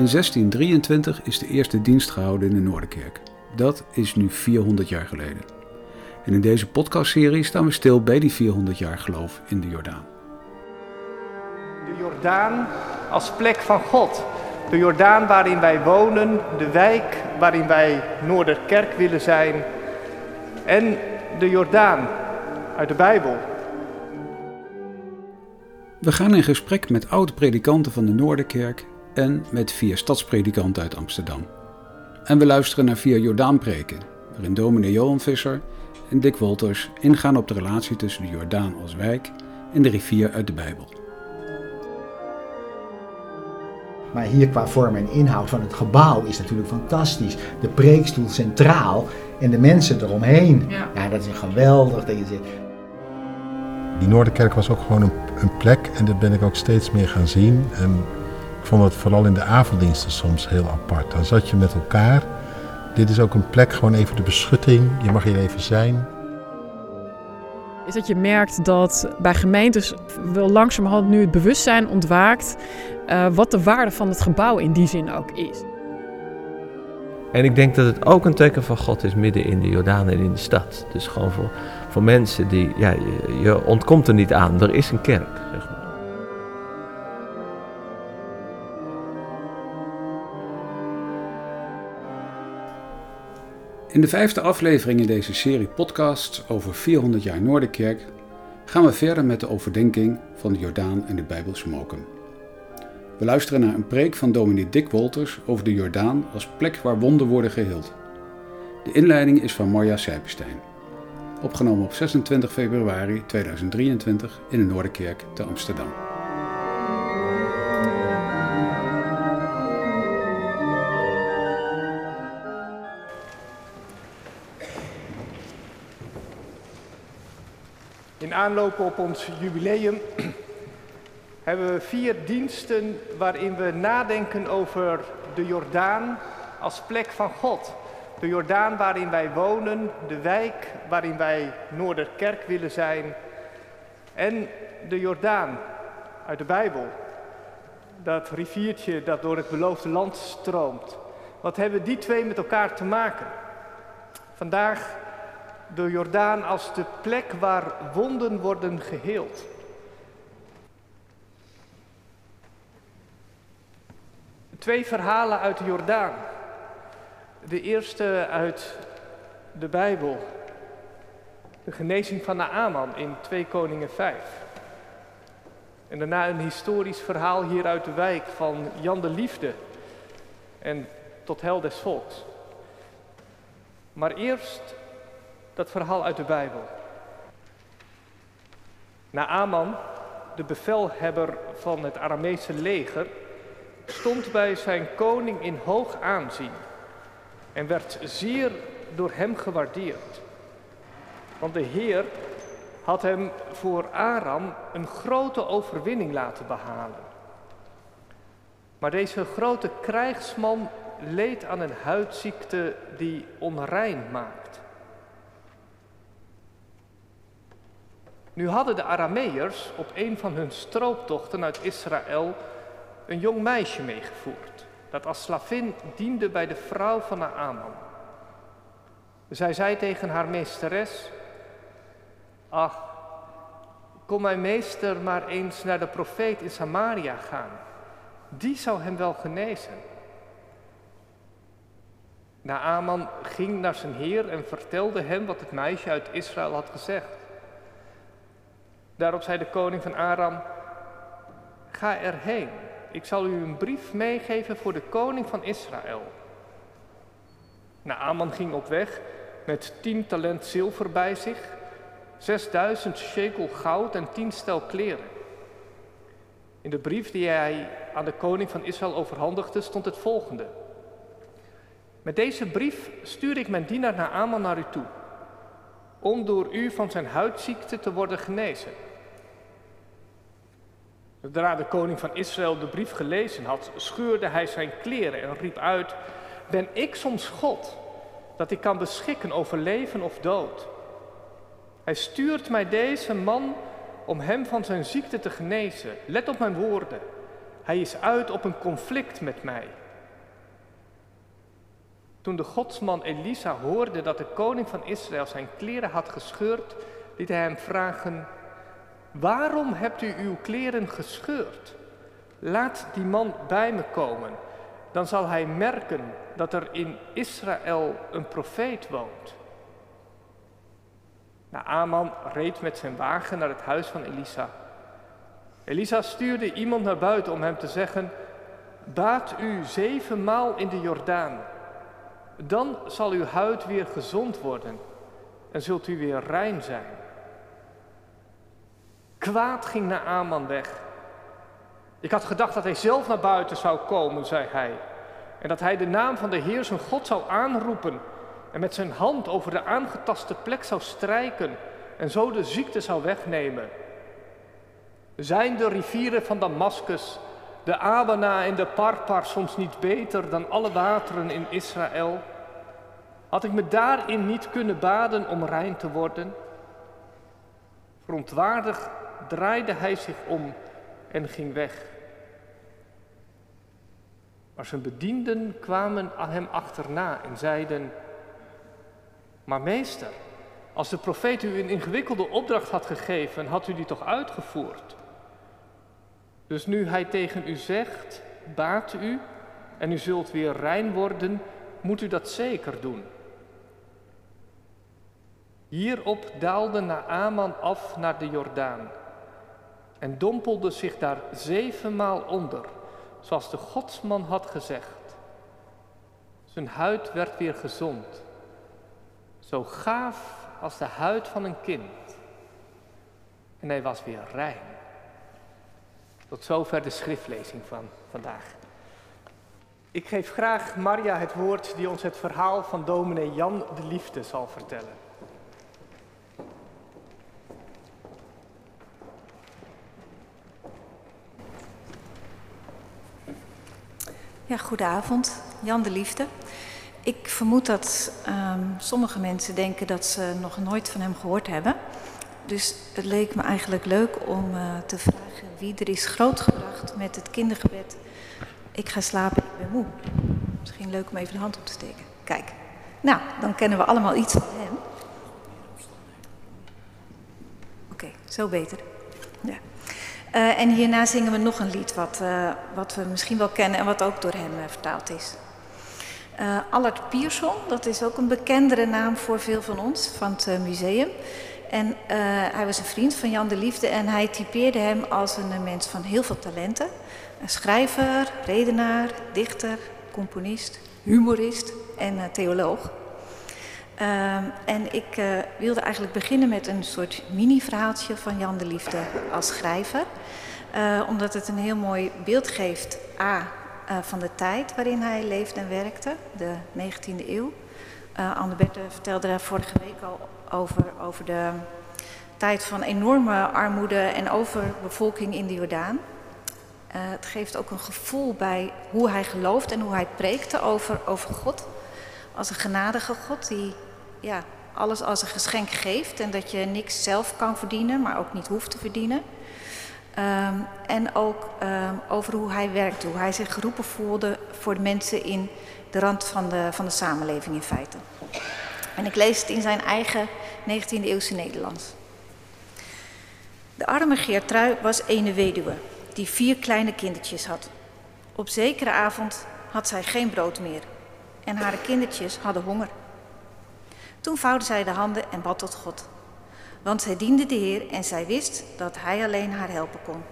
In 1623 is de eerste dienst gehouden in de Noorderkerk. Dat is nu 400 jaar geleden. En in deze podcastserie staan we stil bij die 400 jaar geloof in de Jordaan. De Jordaan als plek van God. De Jordaan waarin wij wonen, de wijk waarin wij Noorderkerk willen zijn. En de Jordaan uit de Bijbel. We gaan in gesprek met oude predikanten van de Noorderkerk en met vier stadspredikanten uit Amsterdam. En we luisteren naar vier Jordaanpreken, waarin dominee Johan Visser en Dick Wolters ingaan op de relatie tussen de Jordaan als wijk en de rivier uit de Bijbel. Maar hier qua vorm en inhoud van het gebouw is natuurlijk fantastisch. De preekstoel centraal en de mensen eromheen. Ja, dat is geweldig. Dat je zegt. Die Noorderkerk was ook gewoon een, een plek en dat ben ik ook steeds meer gaan zien. En ik vond het vooral in de avonddiensten soms heel apart. Dan zat je met elkaar. Dit is ook een plek, gewoon even de beschutting. Je mag hier even zijn. Is dat je merkt dat bij gemeentes wel langzamerhand nu het bewustzijn ontwaakt uh, wat de waarde van het gebouw in die zin ook is. En ik denk dat het ook een teken van God is midden in de Jordaan en in de stad. Dus gewoon voor, voor mensen die, ja, je, je ontkomt er niet aan. Er is een kerk, In de vijfde aflevering in deze serie podcasts over 400 jaar Noorderkerk gaan we verder met de overdenking van de Jordaan en de Bijbelse mokum. We luisteren naar een preek van dominee Dick Wolters over de Jordaan als plek waar wonden worden geheeld. De inleiding is van Marja Sijpenstein. Opgenomen op 26 februari 2023 in de Noorderkerk te Amsterdam. In aanloop op ons jubileum hebben we vier diensten waarin we nadenken over de Jordaan als plek van God. De Jordaan waarin wij wonen, de wijk waarin wij Noorderkerk willen zijn. En de Jordaan uit de Bijbel. Dat riviertje dat door het beloofde land stroomt. Wat hebben die twee met elkaar te maken? Vandaag de Jordaan als de plek waar wonden worden geheeld. Twee verhalen uit de Jordaan. De eerste uit de Bijbel. De genezing van Naaman in 2 Koningen 5. En daarna een historisch verhaal hier uit de wijk van Jan de Liefde en tot hel des volks. Maar eerst dat verhaal uit de Bijbel. Naaman, de bevelhebber van het Aramese leger, stond bij zijn koning in hoog aanzien en werd zeer door hem gewaardeerd. Want de Heer had hem voor Aram een grote overwinning laten behalen. Maar deze grote krijgsman leed aan een huidziekte die onrein maakt. Nu hadden de Arameërs op een van hun strooptochten uit Israël een jong meisje meegevoerd, dat als slavin diende bij de vrouw van Naaman. Zij zei tegen haar meesteres, ach, kom mijn meester maar eens naar de profeet in Samaria gaan. Die zou hem wel genezen. Naaman ging naar zijn heer en vertelde hem wat het meisje uit Israël had gezegd. Daarop zei de koning van Aram, ga erheen ik zal u een brief meegeven voor de koning van Israël. Naaman ging op weg met tien talent zilver bij zich, zesduizend shekel goud en tien stel kleren. In de brief die hij aan de koning van Israël overhandigde stond het volgende. Met deze brief stuur ik mijn dienaar Naaman naar u toe, om door u van zijn huidziekte te worden genezen. Zodra de koning van Israël de brief gelezen had, scheurde hij zijn kleren en riep uit: Ben ik soms God, dat ik kan beschikken over leven of dood? Hij stuurt mij deze man om hem van zijn ziekte te genezen. Let op mijn woorden. Hij is uit op een conflict met mij. Toen de godsman Elisa hoorde dat de koning van Israël zijn kleren had gescheurd, liet hij hem vragen: Waarom hebt u uw kleren gescheurd? Laat die man bij me komen. Dan zal hij merken dat er in Israël een profeet woont. Naaman reed met zijn wagen naar het huis van Elisa. Elisa stuurde iemand naar buiten om hem te zeggen: Baat u zevenmaal in de Jordaan. Dan zal uw huid weer gezond worden en zult u weer rein zijn. Kwaad ging Naaman weg. Ik had gedacht dat hij zelf naar buiten zou komen, zei hij. En dat hij de naam van de Heer zijn God zou aanroepen en met zijn hand over de aangetaste plek zou strijken en zo de ziekte zou wegnemen. Zijn de rivieren van Damascus, de Abana en de Parpar soms niet beter dan alle wateren in Israël? Had ik me daarin niet kunnen baden om rein te worden? Verontwaardigd draaide hij zich om en ging weg. Maar zijn bedienden kwamen aan hem achterna en zeiden: Maar meester, als de profeet u een ingewikkelde opdracht had gegeven, had u die toch uitgevoerd? Dus nu hij tegen u zegt: Baat u en u zult weer rein worden, moet u dat zeker doen. Hierop daalde Naaman af naar de Jordaan en dompelde zich daar zevenmaal onder, zoals de godsman had gezegd. Zijn huid werd weer gezond, zo gaaf als de huid van een kind. En hij was weer rein. Tot zover de schriftlezing van vandaag. Ik geef graag Maria het woord die ons het verhaal van dominee Jan de Liefde zal vertellen. Ja, goedenavond. Jan de Liefde. Ik vermoed dat um, sommige mensen denken dat ze nog nooit van hem gehoord hebben. Dus het leek me eigenlijk leuk om uh, te vragen wie er is grootgebracht met het kindergebed. Ik ga slapen, ik ben moe. Misschien leuk om even de hand op te steken. Kijk, nou, dan kennen we allemaal iets van hem. Oké, zo beter. Ja. Uh, en hierna zingen we nog een lied wat, uh, wat we misschien wel kennen en wat ook door hem uh, vertaald is. Allard Pierson, dat is ook een bekendere naam voor veel van ons, van het museum. En hij was een vriend van Jan de Liefde en hij typeerde hem als een mens van heel veel talenten. Een schrijver, redenaar, dichter, componist, humorist en theoloog. Uh, en ik uh, wilde eigenlijk beginnen met een soort mini-verhaaltje van Jan de Liefde als schrijver. Uh, omdat het een heel mooi beeld geeft, A, van de tijd waarin hij leefde en werkte, de 19e eeuw. Anne Berte vertelde daar vorige week al over, over de tijd van enorme armoede en overbevolking in de Jordaan. het geeft ook een gevoel bij hoe hij gelooft en hoe hij preekte over, over God als een genadige God die ja, alles als een geschenk geeft en dat je niks zelf kan verdienen, maar ook niet hoeft te verdienen. Um, en ook um, over hoe hij werkte, hoe hij zich geroepen voelde voor de mensen in de rand van de, van de samenleving in feite. En ik lees het in zijn eigen 19e eeuwse Nederlands. De arme Geertrui was ene weduwe die vier kleine kindertjes had. Op zekere avond had zij geen brood meer en haar kindertjes hadden honger. Toen vouwde zij de handen en bad tot God. Want zij diende de Heer en zij wist dat Hij alleen haar helpen kon.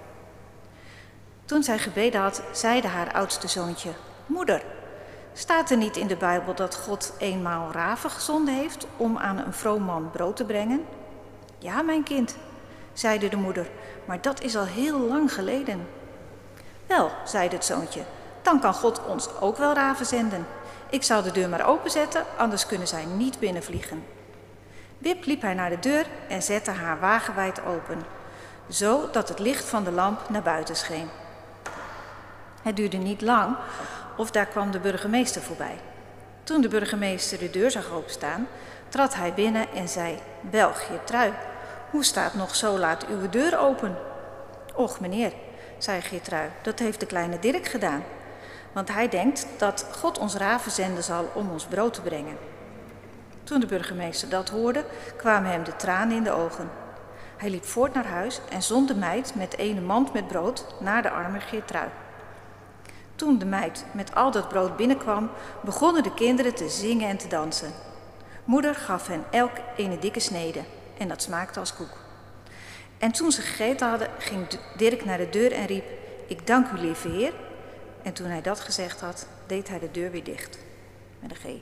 Toen zij gebeden had, zeide haar oudste zoontje: Moeder, staat er niet in de Bijbel dat God eenmaal raven gezonden heeft om aan een vroom man brood te brengen? Ja, mijn kind, zeide de moeder, maar dat is al heel lang geleden. Wel, zeide het zoontje, dan kan God ons ook wel raven zenden. Ik zal de deur maar openzetten, anders kunnen zij niet binnenvliegen. Wip liep hij naar de deur en zette haar wagenwijd open, zo dat het licht van de lamp naar buiten scheen. Het duurde niet lang of daar kwam de burgemeester voorbij. Toen de burgemeester de deur zag openstaan, trad hij binnen en zei: België, trui, hoe staat nog zo laat uw deur open? Och, meneer, zei Geertrui, dat heeft de kleine Dirk gedaan. Want hij denkt dat God ons raven zenden zal om ons brood te brengen. Toen de burgemeester dat hoorde, kwamen hem de tranen in de ogen. Hij liep voort naar huis en zond de meid met ene mand met brood naar de arme Geertrui. Toen de meid met al dat brood binnenkwam, begonnen de kinderen te zingen en te dansen. Moeder gaf hen elk een dikke snede en dat smaakte als koek. En toen ze gegeten hadden, ging Dirk naar de deur en riep: Ik dank u, lieve Heer. En toen hij dat gezegd had, deed hij de deur weer dicht. Met een G.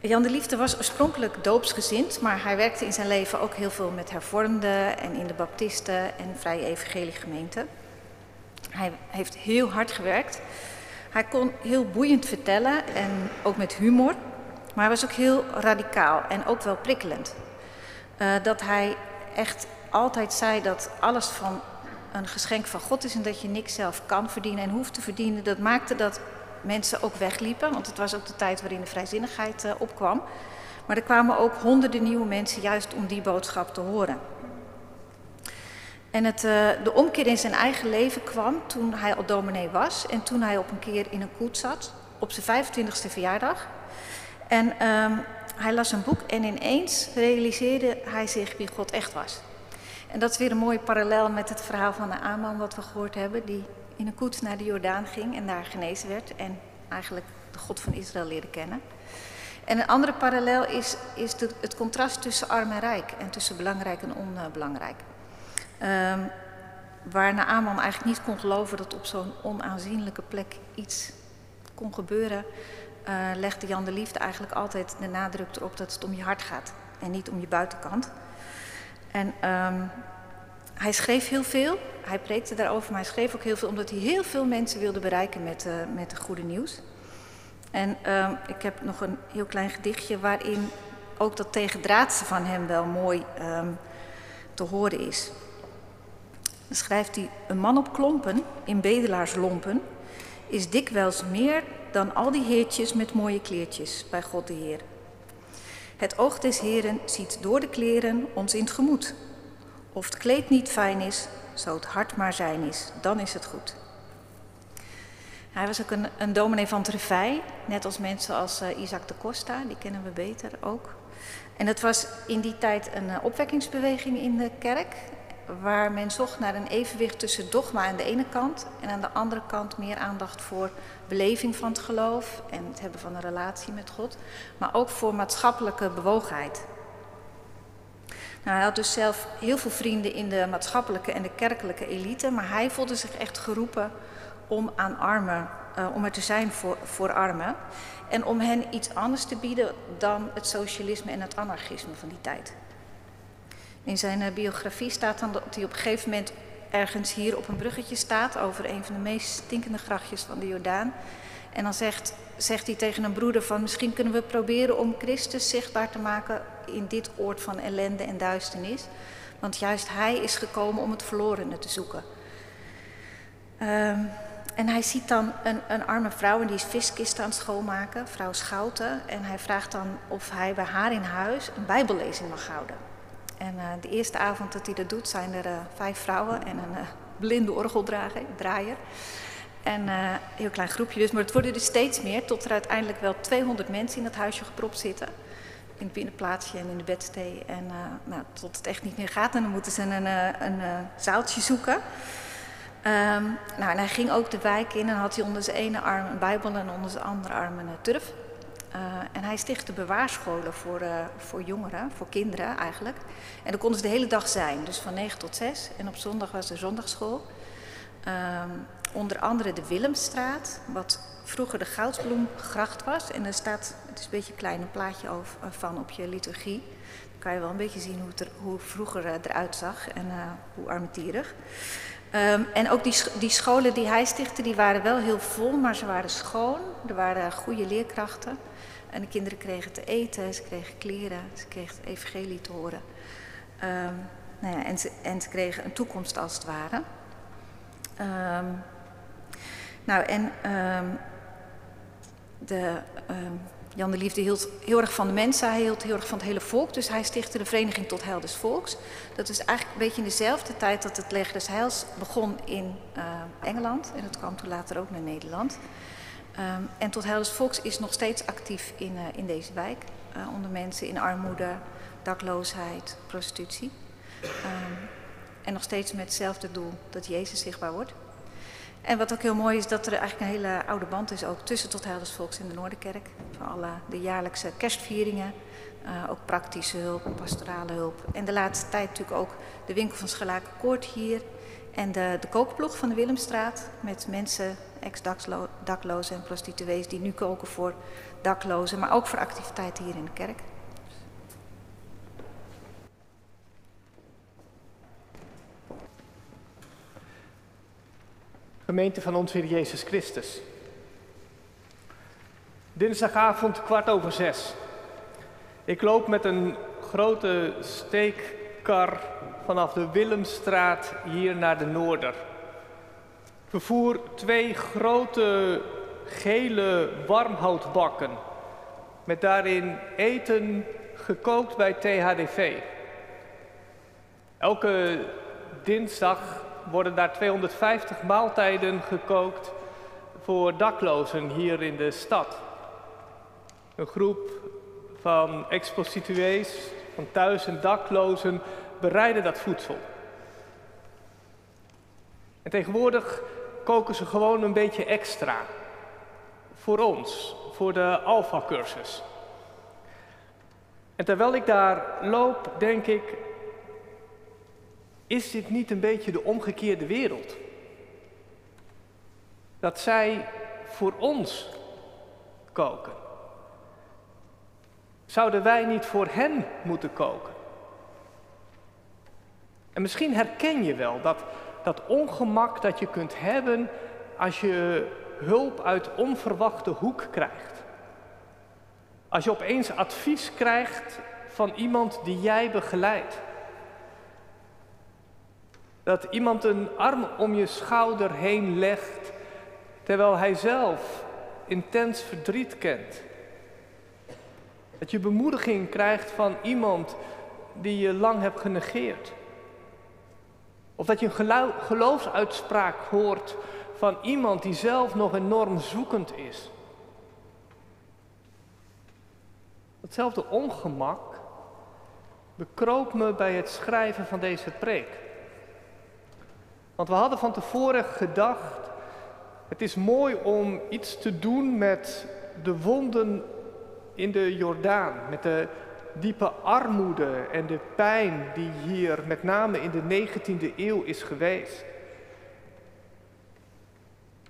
Jan de Liefde was oorspronkelijk doopsgezind, maar hij werkte in zijn leven ook heel veel met hervormden en in de baptisten en vrije evangelie gemeenten. Hij heeft heel hard gewerkt. Hij kon heel boeiend vertellen en ook met humor, maar hij was ook heel radicaal en ook wel prikkelend. Uh, dat hij echt altijd zei dat alles van een geschenk van God is en dat je niks zelf kan verdienen en hoeft te verdienen. Dat maakte dat mensen ook wegliepen, want het was ook de tijd waarin de vrijzinnigheid uh, opkwam. Maar er kwamen ook honderden nieuwe mensen juist om die boodschap te horen. En het, uh, de omkeer in zijn eigen leven kwam toen hij al dominee was en toen hij op een keer in een koets zat op zijn 25e verjaardag. En um, hij las een boek en ineens realiseerde hij zich wie God echt was. En dat is weer een mooie parallel met het verhaal van de Aman wat we gehoord hebben, die in een koets naar de Jordaan ging en daar genezen werd en eigenlijk de God van Israël leerde kennen. En een andere parallel is, is het contrast tussen arm en rijk en tussen belangrijk en onbelangrijk. Um, waar Naaman eigenlijk niet kon geloven dat op zo'n onaanzienlijke plek iets kon gebeuren, uh, legde Jan de Liefde eigenlijk altijd de nadruk erop dat het om je hart gaat en niet om je buitenkant. En um, hij schreef heel veel, hij preekte daarover, maar hij schreef ook heel veel omdat hij heel veel mensen wilde bereiken met, uh, met het goede nieuws. En um, ik heb nog een heel klein gedichtje waarin ook dat tegendraadse van hem wel mooi um, te horen is. Dan schrijft hij: Een man op klompen in bedelaarslompen is dikwijls meer dan al die heertjes met mooie kleertjes bij God de Heer. Het oog des Heren ziet door de kleren ons in het gemoed. Of het kleed niet fijn is, zo het hart maar zijn is, dan is het goed. Hij was ook een, een dominee van Trevij, net als mensen als uh, Isaac de Costa, die kennen we beter ook. En het was in die tijd een uh, opwekkingsbeweging in de kerk waar men zocht naar een evenwicht tussen dogma aan de ene kant en aan de andere kant meer aandacht voor beleving van het geloof en het hebben van een relatie met God, maar ook voor maatschappelijke bewogenheid. Nou, hij had dus zelf heel veel vrienden in de maatschappelijke en de kerkelijke elite, maar hij voelde zich echt geroepen om aan armen, uh, om er te zijn voor, voor armen en om hen iets anders te bieden dan het socialisme en het anarchisme van die tijd. In zijn uh, biografie staat dan dat hij op een gegeven moment ergens hier op een bruggetje staat over een van de meest stinkende grachtjes van de Jordaan. En dan zegt, zegt hij tegen een broeder van misschien kunnen we proberen om Christus zichtbaar te maken in dit oord van ellende en duisternis. Want juist hij is gekomen om het verlorene te zoeken. Um, en hij ziet dan een, een, arme vrouw en die is viskisten aan het schoonmaken, vrouw Schouten. En hij vraagt dan of hij bij haar in huis een bijbellezing mag houden. En uh, de eerste avond dat hij dat doet, zijn er uh, vijf vrouwen en een uh, blinde orgeldraaier. En een heel klein groepje dus, maar het worden er steeds meer, tot er uiteindelijk wel 200 mensen in het huisje gepropt zitten. In het binnenplaatsje en in de bedstee. En nou, tot het echt niet meer gaat, en dan moeten ze een, een, zaaltje zoeken. Um, nou, en hij ging ook de wijk in en had hij onder zijn ene arm een Bijbel en onder zijn andere arm een turf. Uh, en hij stichtte bewaarscholen voor, uh, voor jongeren, voor kinderen eigenlijk. En daar konden ze de hele dag zijn, dus van 9 tot 6. En op zondag was er zondagschool. Um, onder andere de Willemstraat, wat vroeger de Goudsbloemgracht was. En er staat, het is een beetje een klein plaatje over, van op je liturgie. Dan kan je wel een beetje zien hoe het er, hoe vroeger eruit zag en hoe armetierig. Um, en ook die, die scholen die hij stichtte, die waren wel heel vol, maar ze waren schoon. Er waren goede leerkrachten. En de kinderen kregen te eten, ze kregen kleren, ze kregen het evangelie te horen. Um, nou ja, en, ze, en ze kregen een toekomst als het ware. Um, nou, en de, Jan de Liefde hield heel erg van de mensen, hij hield heel erg van het hele volk. Dus hij stichtte de Vereniging tot Heil des Volks. Dat is eigenlijk een beetje in dezelfde tijd dat het Leger des Heils begon in Engeland. En het kwam toen later ook naar Nederland. Um, en Tot Heil des Volks is nog steeds actief in, uh, in deze wijk. Uh, onder mensen in armoede, dakloosheid, prostitutie. Um, en nog steeds met hetzelfde doel, dat Jezus zichtbaar wordt. En wat ook heel mooi is, dat er eigenlijk een hele oude band is ook tussen Tot Heil des Volks en de Noorderkerk. Van alle de jaarlijkse kerstvieringen, uh, ook praktische hulp, pastorale hulp. En de laatste tijd natuurlijk ook de winkel van Schalaken Koort hier. En de, de van de Willemstraat met mensen, ex-daklozen en prostituees, die nu koken voor daklozen, maar ook voor activiteiten hier in de kerk. Gemeente van ons Heer Jezus Christus. Dinsdagavond kwart over zes. Ik loop met een grote steekkar vanaf de Willemstraat hier naar de Noorder. Vervoer twee grote gele warmhoutbakken met daarin eten gekookt bij THDV. Elke dinsdag worden daar 250 maaltijden gekookt voor daklozen hier in de stad. Een groep van ex-prostituees, van thuis- en daklozen bereiden dat voedsel. En tegenwoordig koken ze gewoon een beetje extra. Voor ons, voor de Alpha-cursus. En terwijl ik daar loop, denk ik, is dit niet een beetje de omgekeerde wereld? Dat zij voor ons koken. Zouden wij niet voor hen moeten koken? En misschien herken je wel dat, dat ongemak dat je kunt hebben als je hulp uit onverwachte hoek krijgt. Als je opeens advies krijgt van iemand die jij begeleidt. Dat iemand een arm om je schouder heen legt terwijl hij zelf intens verdriet kent. Dat je bemoediging krijgt van iemand die je lang hebt genegeerd. Of dat je een geloofsuitspraak hoort van iemand die zelf nog enorm zoekend is. Hetzelfde ongemak bekroop me bij het schrijven van deze preek. Want we hadden van tevoren gedacht, het is mooi om iets te doen met de wonden in de Jordaan, met de diepe armoede en de pijn die hier met name in de 19e eeuw is geweest.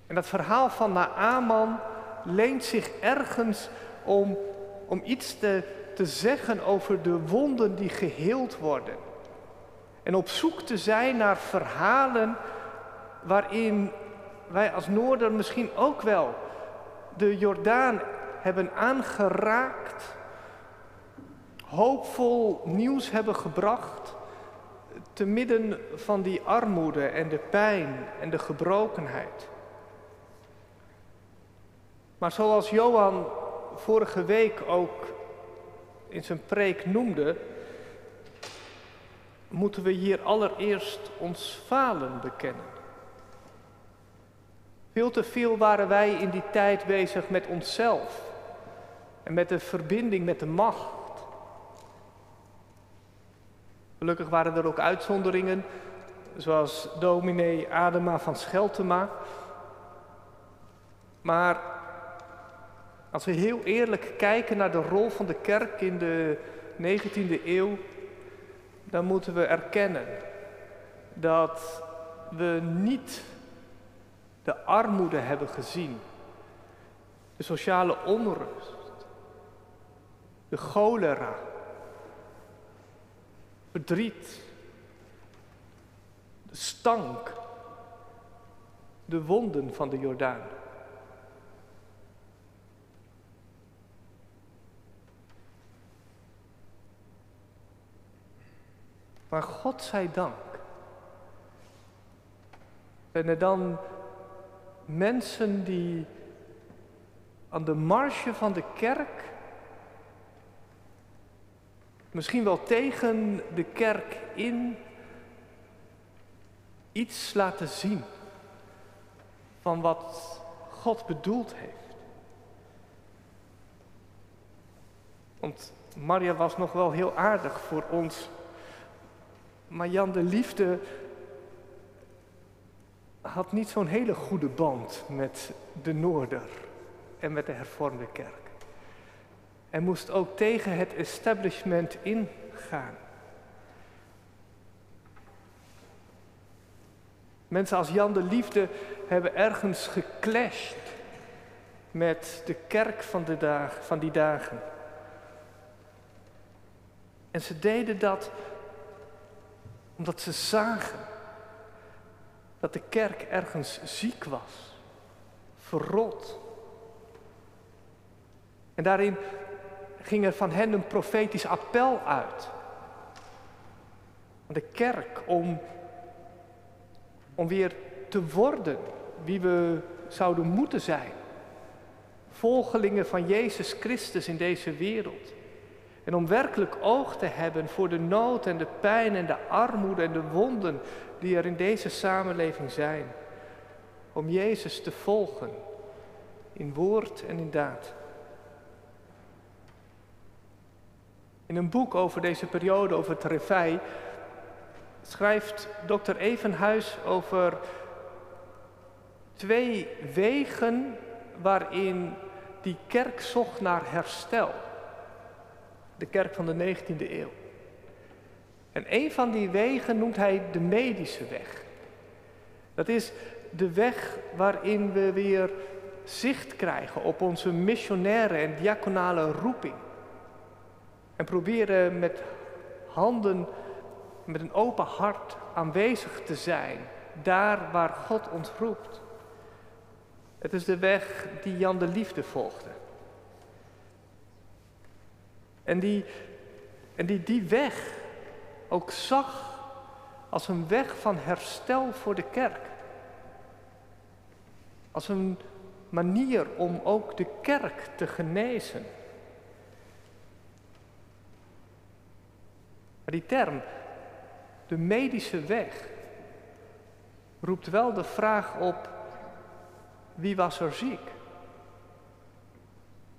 En dat verhaal van Naaman leent zich ergens om, om iets te, te zeggen over de wonden die geheeld worden. En op zoek te zijn naar verhalen waarin wij als Noorder misschien ook wel de Jordaan hebben aangeraakt, hoopvol nieuws hebben gebracht, te midden van die armoede en de pijn en de gebrokenheid. Maar zoals Johan vorige week ook in zijn preek noemde, moeten we hier allereerst ons falen bekennen. Veel te veel waren wij in die tijd bezig met onszelf en met de verbinding met de macht. Gelukkig waren er ook uitzonderingen, zoals dominee Adema van Scheltema. Maar als we heel eerlijk kijken naar de rol van de kerk in de 19e eeuw, dan moeten we erkennen dat we niet de armoede hebben gezien, de sociale onrust, de cholera, verdriet, de stank, de wonden van de Jordaan. Maar God zij dank. En er dan mensen die aan de marge van de kerk Misschien wel tegen de kerk in iets laten zien van wat God bedoeld heeft. Want Maria was nog wel heel aardig voor ons. Maar Jan de Liefde had niet zo'n hele goede band met de Noorder en met de hervormde kerk. En moest ook tegen het establishment ingaan. Mensen als Jan de Liefde hebben ergens geclashed met de kerk van, de dag, van die dagen. En ze deden dat omdat ze zagen dat de kerk ergens ziek was, verrot. En daarin ging er van hen een profetisch appel uit. De kerk om, om weer te worden wie we zouden moeten zijn. Volgelingen van Jezus Christus in deze wereld. En om werkelijk oog te hebben voor de nood en de pijn en de armoede en de wonden die er in deze samenleving zijn. Om Jezus te volgen in woord en in daad. In een boek over deze periode, over het Revij, schrijft dokter Evenhuis over twee wegen waarin die kerk zocht naar herstel. De kerk van de 19e eeuw. En een van die wegen noemt hij de medische weg. Dat is de weg waarin we weer zicht krijgen op onze missionaire en diaconale roeping. En proberen met handen, met een open hart aanwezig te zijn, daar waar God ons roept. Het is de weg die Jan de Liefde volgde. En die, en die die weg ook zag als een weg van herstel voor de kerk. Als een manier om ook de kerk te genezen. Maar die term, de medische weg, roept wel de vraag op wie was er ziek?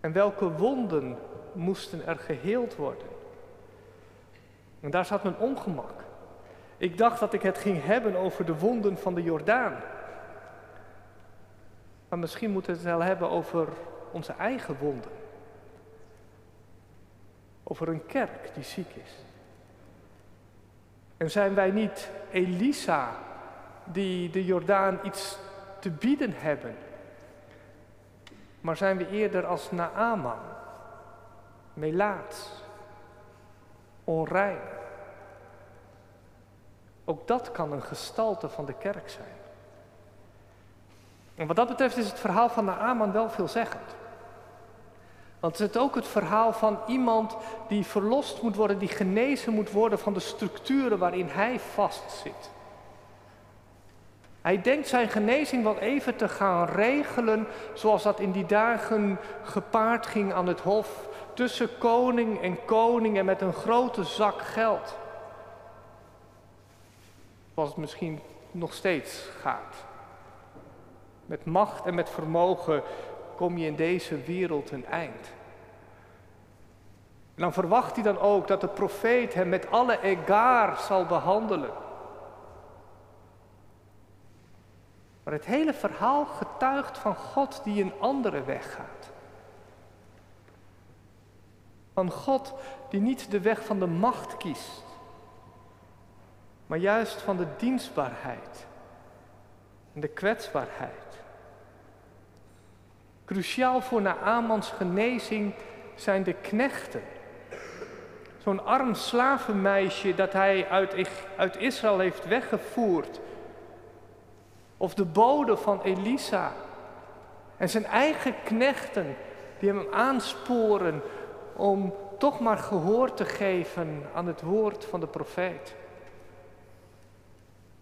En welke wonden moesten er geheeld worden? En daar zat mijn ongemak. Ik dacht dat ik het ging hebben over de wonden van de Jordaan. Maar misschien moeten we het wel hebben over onze eigen wonden. Over een kerk die ziek is. En zijn wij niet Elisa die de Jordaan iets te bieden hebben? Maar zijn we eerder als Naaman, melaats, onrein? Ook dat kan een gestalte van de kerk zijn. En wat dat betreft is het verhaal van Naaman wel veelzeggend. Want het is ook het verhaal van iemand die verlost moet worden, die genezen moet worden van de structuren waarin hij vastzit. Hij denkt zijn genezing wel even te gaan regelen zoals dat in die dagen gepaard ging aan het hof tussen koning en koning en met een grote zak geld. Zoals het misschien nog steeds gaat. Met macht en met vermogen kom je in deze wereld een eind. En dan verwacht hij dan ook dat de profeet hem met alle egaar zal behandelen. Maar het hele verhaal getuigt van God die een andere weg gaat. Van God die niet de weg van de macht kiest, maar juist van de dienstbaarheid en de kwetsbaarheid. Cruciaal voor Naamans genezing zijn de knechten. Zo'n arm slavenmeisje dat hij uit, uit Israël heeft weggevoerd of de bode van Elisa. En zijn eigen knechten die hem aansporen om toch maar gehoor te geven aan het woord van de profeet.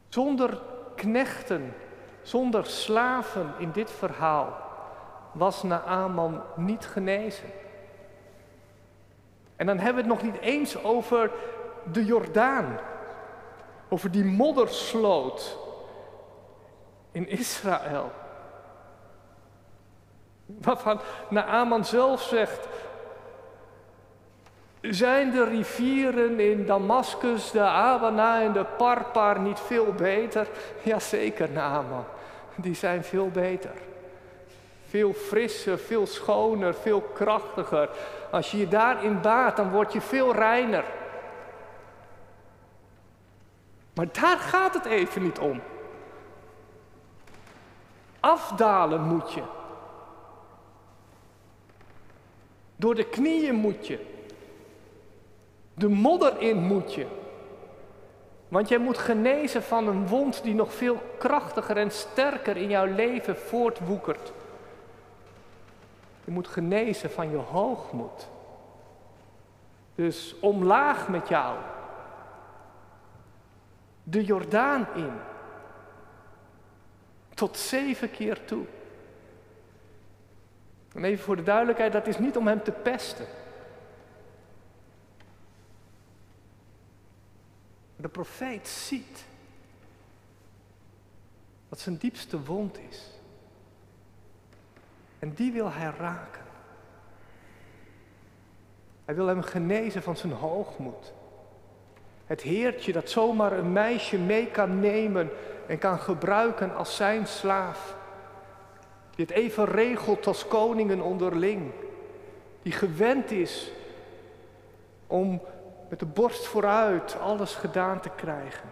Zonder knechten, zonder slaven in dit verhaal was Naaman niet genezen. En dan hebben we het nog niet eens over de Jordaan. Over die moddersloot in Israël. Waarvan Naaman zelf zegt, zijn de rivieren in Damascus, de Abana en de Parpar niet veel beter? Jazeker, Naaman. Die zijn veel beter. Veel frisser, veel schoner, veel krachtiger. Als je je daarin baat, dan word je veel reiner. Maar daar gaat het even niet om. Afdalen moet je. Door de knieën moet je. De modder in moet je. Want jij moet genezen van een wond die nog veel krachtiger en sterker in jouw leven voortwoekert. Je moet genezen van je hoogmoed. Dus omlaag met jou. De Jordaan in. Tot zeven keer toe. En even voor de duidelijkheid, dat is niet om hem te pesten. De profeet ziet wat zijn diepste wond is. En die wil hij raken. Hij wil hem genezen van zijn hoogmoed. Het heertje dat zomaar een meisje mee kan nemen en kan gebruiken als zijn slaaf. Die het even regelt als koningen onderling. Die gewend is om met de borst vooruit alles gedaan te krijgen.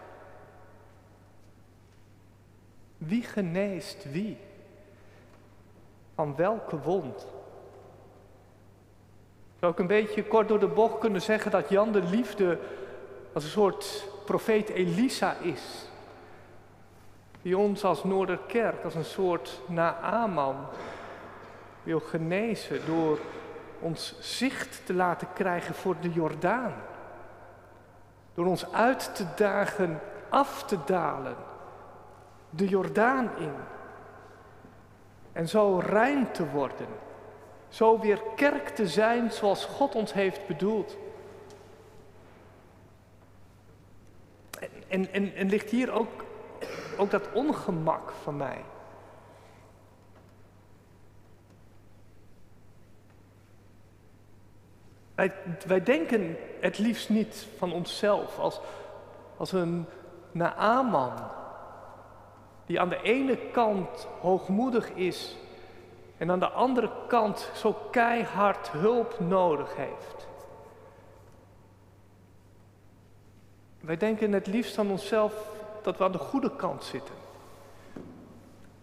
Wie geneest wie? Van welke wond? Zou ik een beetje kort door de bocht kunnen zeggen dat Jan de Liefde als een soort profeet Elisa is. Die ons als Noorderkerk als een soort Naaman wil genezen door ons zicht te laten krijgen voor de Jordaan. Door ons uit te dagen af te dalen, de Jordaan in. En zo rein te worden. Zo weer kerk te zijn zoals God ons heeft bedoeld. En, en, en ligt hier ook, ook dat ongemak van mij. Wij, wij denken het liefst niet van onszelf als, als een Naaman die aan de ene kant hoogmoedig is en aan de andere kant zo keihard hulp nodig heeft. Wij denken het liefst aan onszelf dat we aan de goede kant zitten.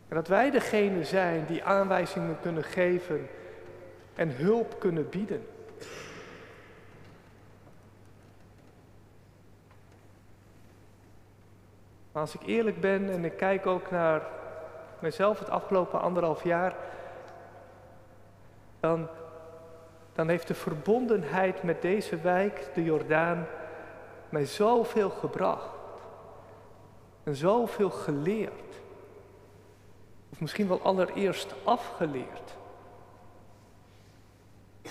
En dat wij degene zijn die aanwijzingen kunnen geven en hulp kunnen bieden. Maar als ik eerlijk ben en ik kijk ook naar mezelf het afgelopen anderhalf jaar, dan, dan heeft de verbondenheid met deze wijk, de Jordaan, mij zoveel gebracht. En zoveel geleerd. Of misschien wel allereerst afgeleerd.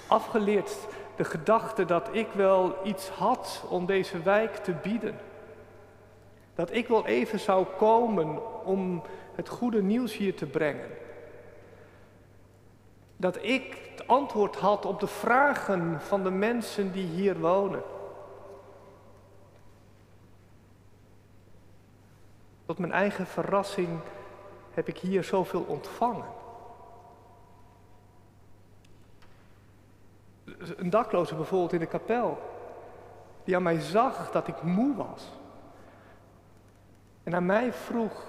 Afgeleerd de gedachte dat ik wel iets had om deze wijk te bieden. Dat ik wel even zou komen om het goede nieuws hier te brengen. Dat ik het antwoord had op de vragen van de mensen die hier wonen. Tot mijn eigen verrassing heb ik hier zoveel ontvangen. Een dakloze bijvoorbeeld in de kapel, die aan mij zag dat ik moe was. En aan mij vroeg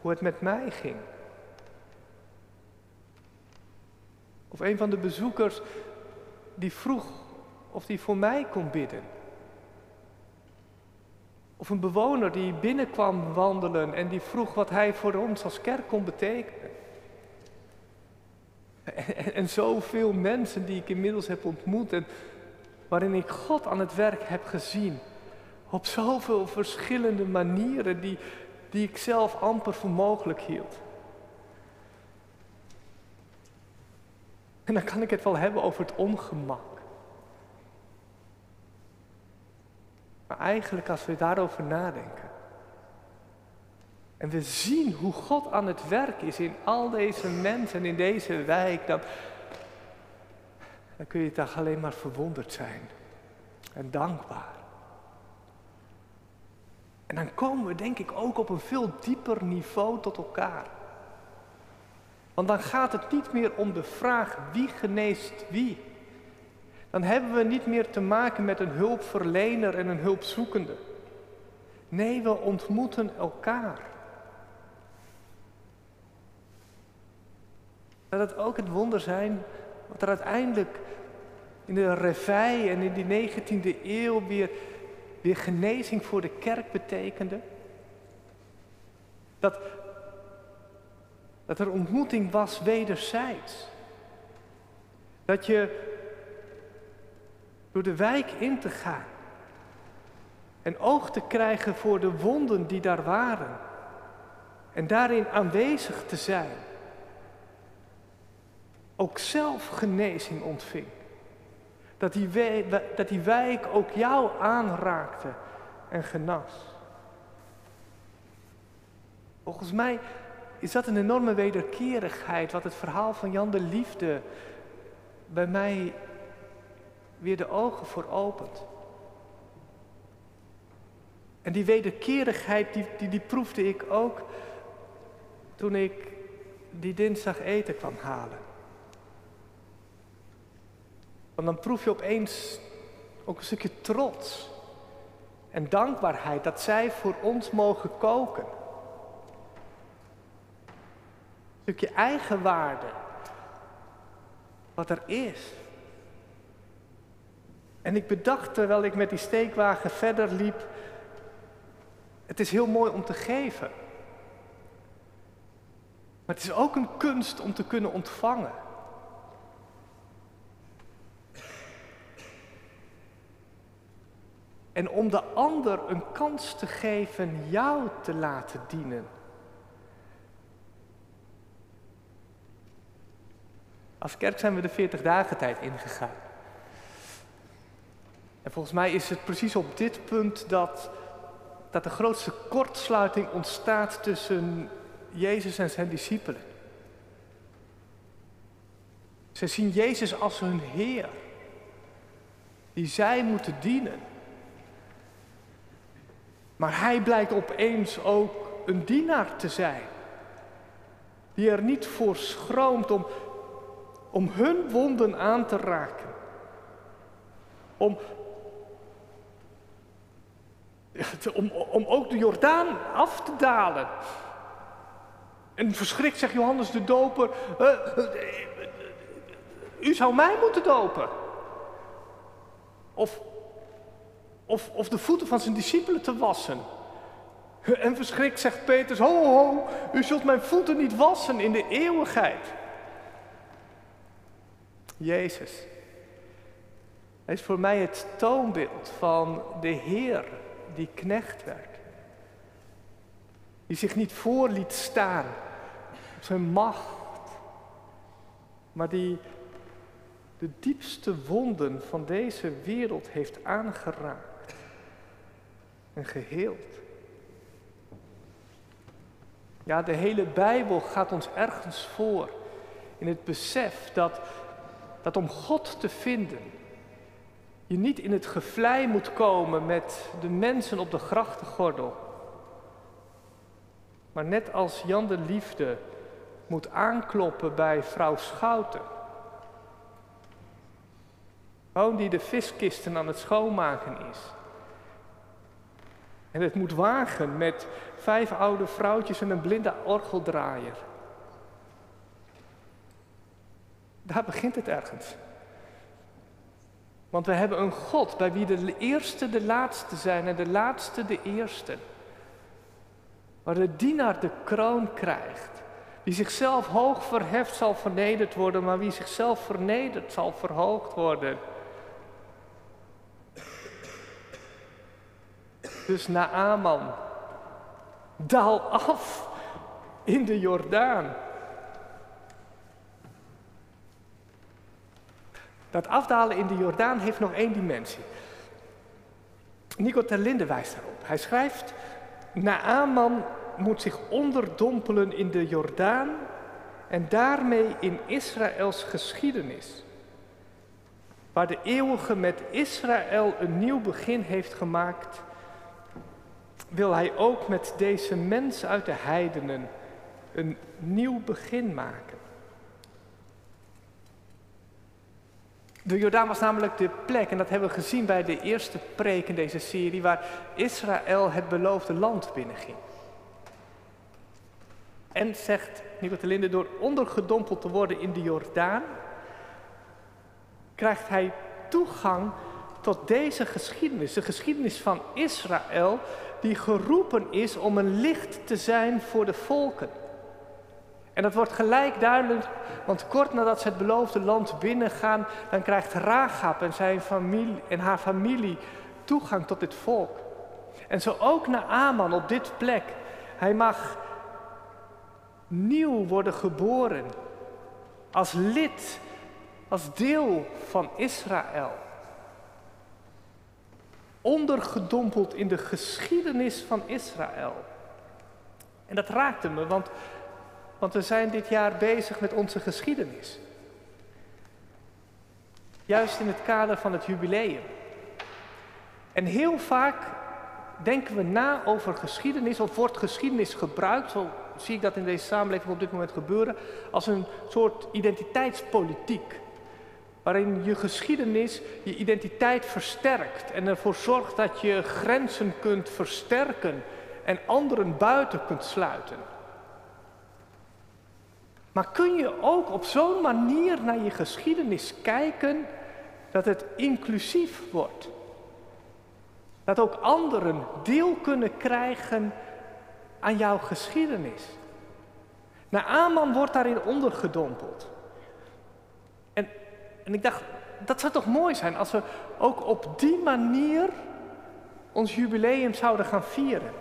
hoe het met mij ging. Of een van de bezoekers die vroeg of die voor mij kon bidden. Of een bewoner die binnenkwam wandelen en die vroeg wat hij voor ons als kerk kon betekenen. En, en, zoveel mensen die ik inmiddels heb ontmoet en waarin ik God aan het werk heb gezien. Op zoveel verschillende manieren die, die ik zelf amper voor mogelijk hield. En dan kan ik het wel hebben over het ongemak. Maar eigenlijk als we daarover nadenken. En we zien hoe God aan het werk is in al deze mensen, in deze wijk. Dan, dan kun je toch alleen maar verwonderd zijn. En dankbaar. En dan komen we denk ik ook op een veel dieper niveau tot elkaar. Want dan gaat het niet meer om de vraag wie geneest wie. Dan hebben we niet meer te maken met een hulpverlener en een hulpzoekende. Nee, we ontmoeten elkaar. Dat het ook het wonder zijn wat er uiteindelijk in de revij en in die 19e eeuw weer, weer genezing voor de kerk betekende. Dat, dat er ontmoeting was wederzijds. Dat je door de wijk in te gaan en oog te krijgen voor de wonden die daar waren en daarin aanwezig te zijn, ook zelf genezing ontving. Dat die, dat die wijk ook jou aanraakte en genas. Volgens mij is dat een enorme wederkerigheid wat het verhaal van Jan de Liefde bij mij weer de ogen voor opent. En die wederkerigheid, die, die, die proefde ik ook toen ik die dinsdag eten kwam halen. Want dan proef je opeens ook een stukje trots en dankbaarheid dat zij voor ons mogen koken. Een stukje eigenwaarde, wat er is. En ik bedacht terwijl ik met die steekwagen verder liep, het is heel mooi om te geven. Maar het is ook een kunst om te kunnen ontvangen. En om de ander een kans te geven jou te laten dienen. Als kerk zijn we de 40 dagen tijd ingegaan. En volgens mij is het precies op dit punt dat, dat de grootste kortsluiting ontstaat tussen Jezus en zijn discipelen. Ze zien Jezus als hun Heer, die zij moeten dienen. Maar hij blijkt opeens ook een dienaar te zijn, die er niet voor schroomt om, om hun wonden aan te raken. Om, om, om ook de Jordaan af te dalen. En verschrikt zegt Johannes de Doper, uh, u zou mij moeten dopen. Of, of, of de voeten van zijn discipelen te wassen. En verschrikt zegt Petrus, ho, ho, u zult mijn voeten niet wassen in de eeuwigheid. Jezus. Hij is voor mij het toonbeeld van de Heer die knecht werd. Die zich niet voor liet staan op zijn macht, maar die de diepste wonden van deze wereld heeft aangeraakt en geheeld. Ja, de hele Bijbel gaat ons ergens voor in het besef dat, dat om God te vinden, je niet in het gevlei moet komen met de mensen op de grachtengordel. Maar net als Jan de Liefde moet aankloppen bij vrouw Schouten. Gewoon die de viskisten aan het schoonmaken is. En het moet wagen met vijf oude vrouwtjes en een blinde orgeldraaier. Daar begint het ergens. Want we hebben een God bij wie de eerste de laatste zijn en de laatste de eerste. Waar de dienaar de kroon krijgt. Wie zichzelf hoog verheft zal vernederd worden, maar wie zichzelf vernedert zal verhoogd worden. Dus Naaman, daal af in de Jordaan. Dat afdalen in de Jordaan heeft nog één dimensie. Nico Terlinde wijst daarop. Hij schrijft, Naaman moet zich onderdompelen in de Jordaan en daarmee in Israëls geschiedenis. Waar de eeuwige met Israël een nieuw begin heeft gemaakt, wil hij ook met deze mens uit de heidenen een nieuw begin maken. De Jordaan was namelijk de plek, en dat hebben we gezien bij de eerste preek in deze serie, waar Israël het beloofde land binnenging. En zegt Linde, door ondergedompeld te worden in de Jordaan, krijgt hij toegang tot deze geschiedenis, de geschiedenis van Israël, die geroepen is om een licht te zijn voor de volken. En dat wordt gelijk duidelijk, want kort nadat ze het beloofde land binnengaan, dan krijgt Rahab en, zijn familie, en haar familie toegang tot dit volk. En zo ook naar Aman op dit plek. Hij mag nieuw worden geboren als lid, als deel van Israël. Ondergedompeld in de geschiedenis van Israël. En dat raakte me, want want we zijn dit jaar bezig met onze geschiedenis. Juist in het kader van het jubileum. En heel vaak denken we na over geschiedenis, of wordt geschiedenis gebruikt, zo zie ik dat in deze samenleving op dit moment gebeuren, als een soort identiteitspolitiek. Waarin je geschiedenis je identiteit versterkt en ervoor zorgt dat je grenzen kunt versterken en anderen buiten kunt sluiten. Maar kun je ook op zo'n manier naar je geschiedenis kijken dat het inclusief wordt? Dat ook anderen deel kunnen krijgen aan jouw geschiedenis. Nou, Aman wordt daarin ondergedompeld. En, ik dacht, dat zou toch mooi zijn als we ook op die manier ons jubileum zouden gaan vieren.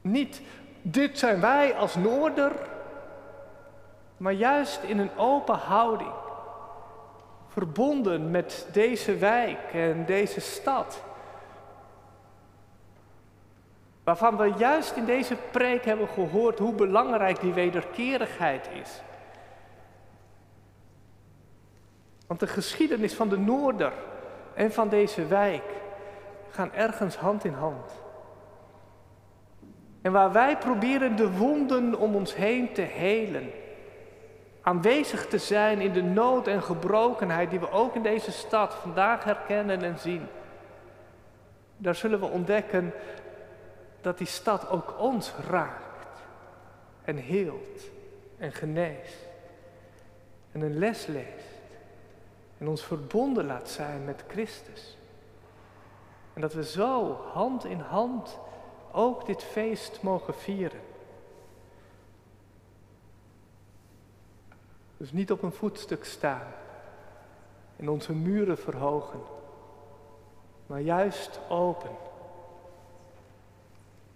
Niet dit zijn wij als Noorder, maar juist in een open houding, verbonden met deze wijk en deze stad. Waarvan we juist in deze preek hebben gehoord hoe belangrijk die wederkerigheid is. Want de geschiedenis van de Noorder en van deze wijk gaan ergens hand in hand. En waar wij proberen de wonden om ons heen te helen. Aanwezig te zijn in de nood en gebrokenheid die we ook in deze stad vandaag herkennen en zien. Daar zullen we ontdekken dat die stad ook ons raakt en heelt en geneest. En een les leest en ons verbonden laat zijn met Christus. En dat we zo hand in hand ook dit feest mogen vieren. Dus niet op een voetstuk staan en onze muren verhogen, maar juist open.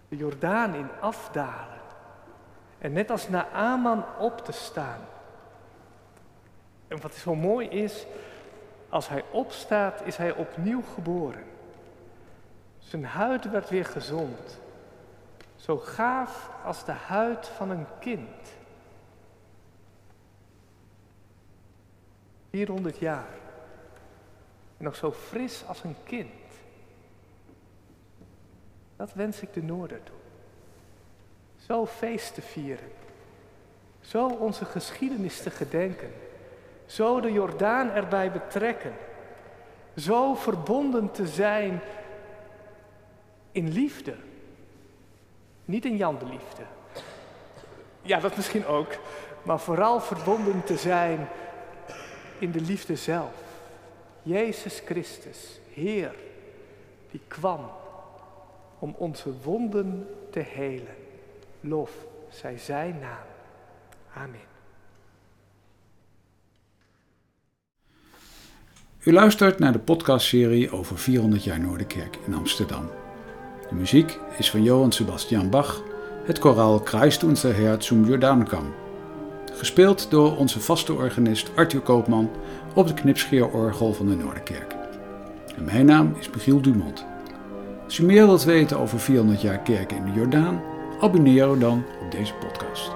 De Jordaan in afdalen en net als Naaman op te staan. En wat zo mooi is, als hij opstaat, is hij opnieuw geboren. Zijn huid werd weer gezond. Zo gaaf als de huid van een kind. 400 jaar. En nog zo fris als een kind. Dat wens ik de Noorder toe. Zo feest te vieren. Zo onze geschiedenis te gedenken. Zo de Jordaan erbij betrekken. Zo verbonden te zijn in liefde. Niet in Jan de liefde. Ja, dat misschien ook. Maar vooral verbonden te zijn in de liefde zelf. Jezus Christus, Heer, die kwam om onze wonden te helen. Lof zij zijn naam. Amen. U luistert naar de podcastserie over 400 jaar Noorderkerk in Amsterdam. De muziek is van Johann Sebastian Bach, het koraal Kreist unser Herz zum Jordankam. Gespeeld door onze vaste organist Arthur Koopman op de knipscheerorgel van de Noorderkerk. En mijn naam is Michiel Dumont. Als je meer wilt weten over 400 jaar kerken in de Jordaan, abonneer je dan op deze podcast.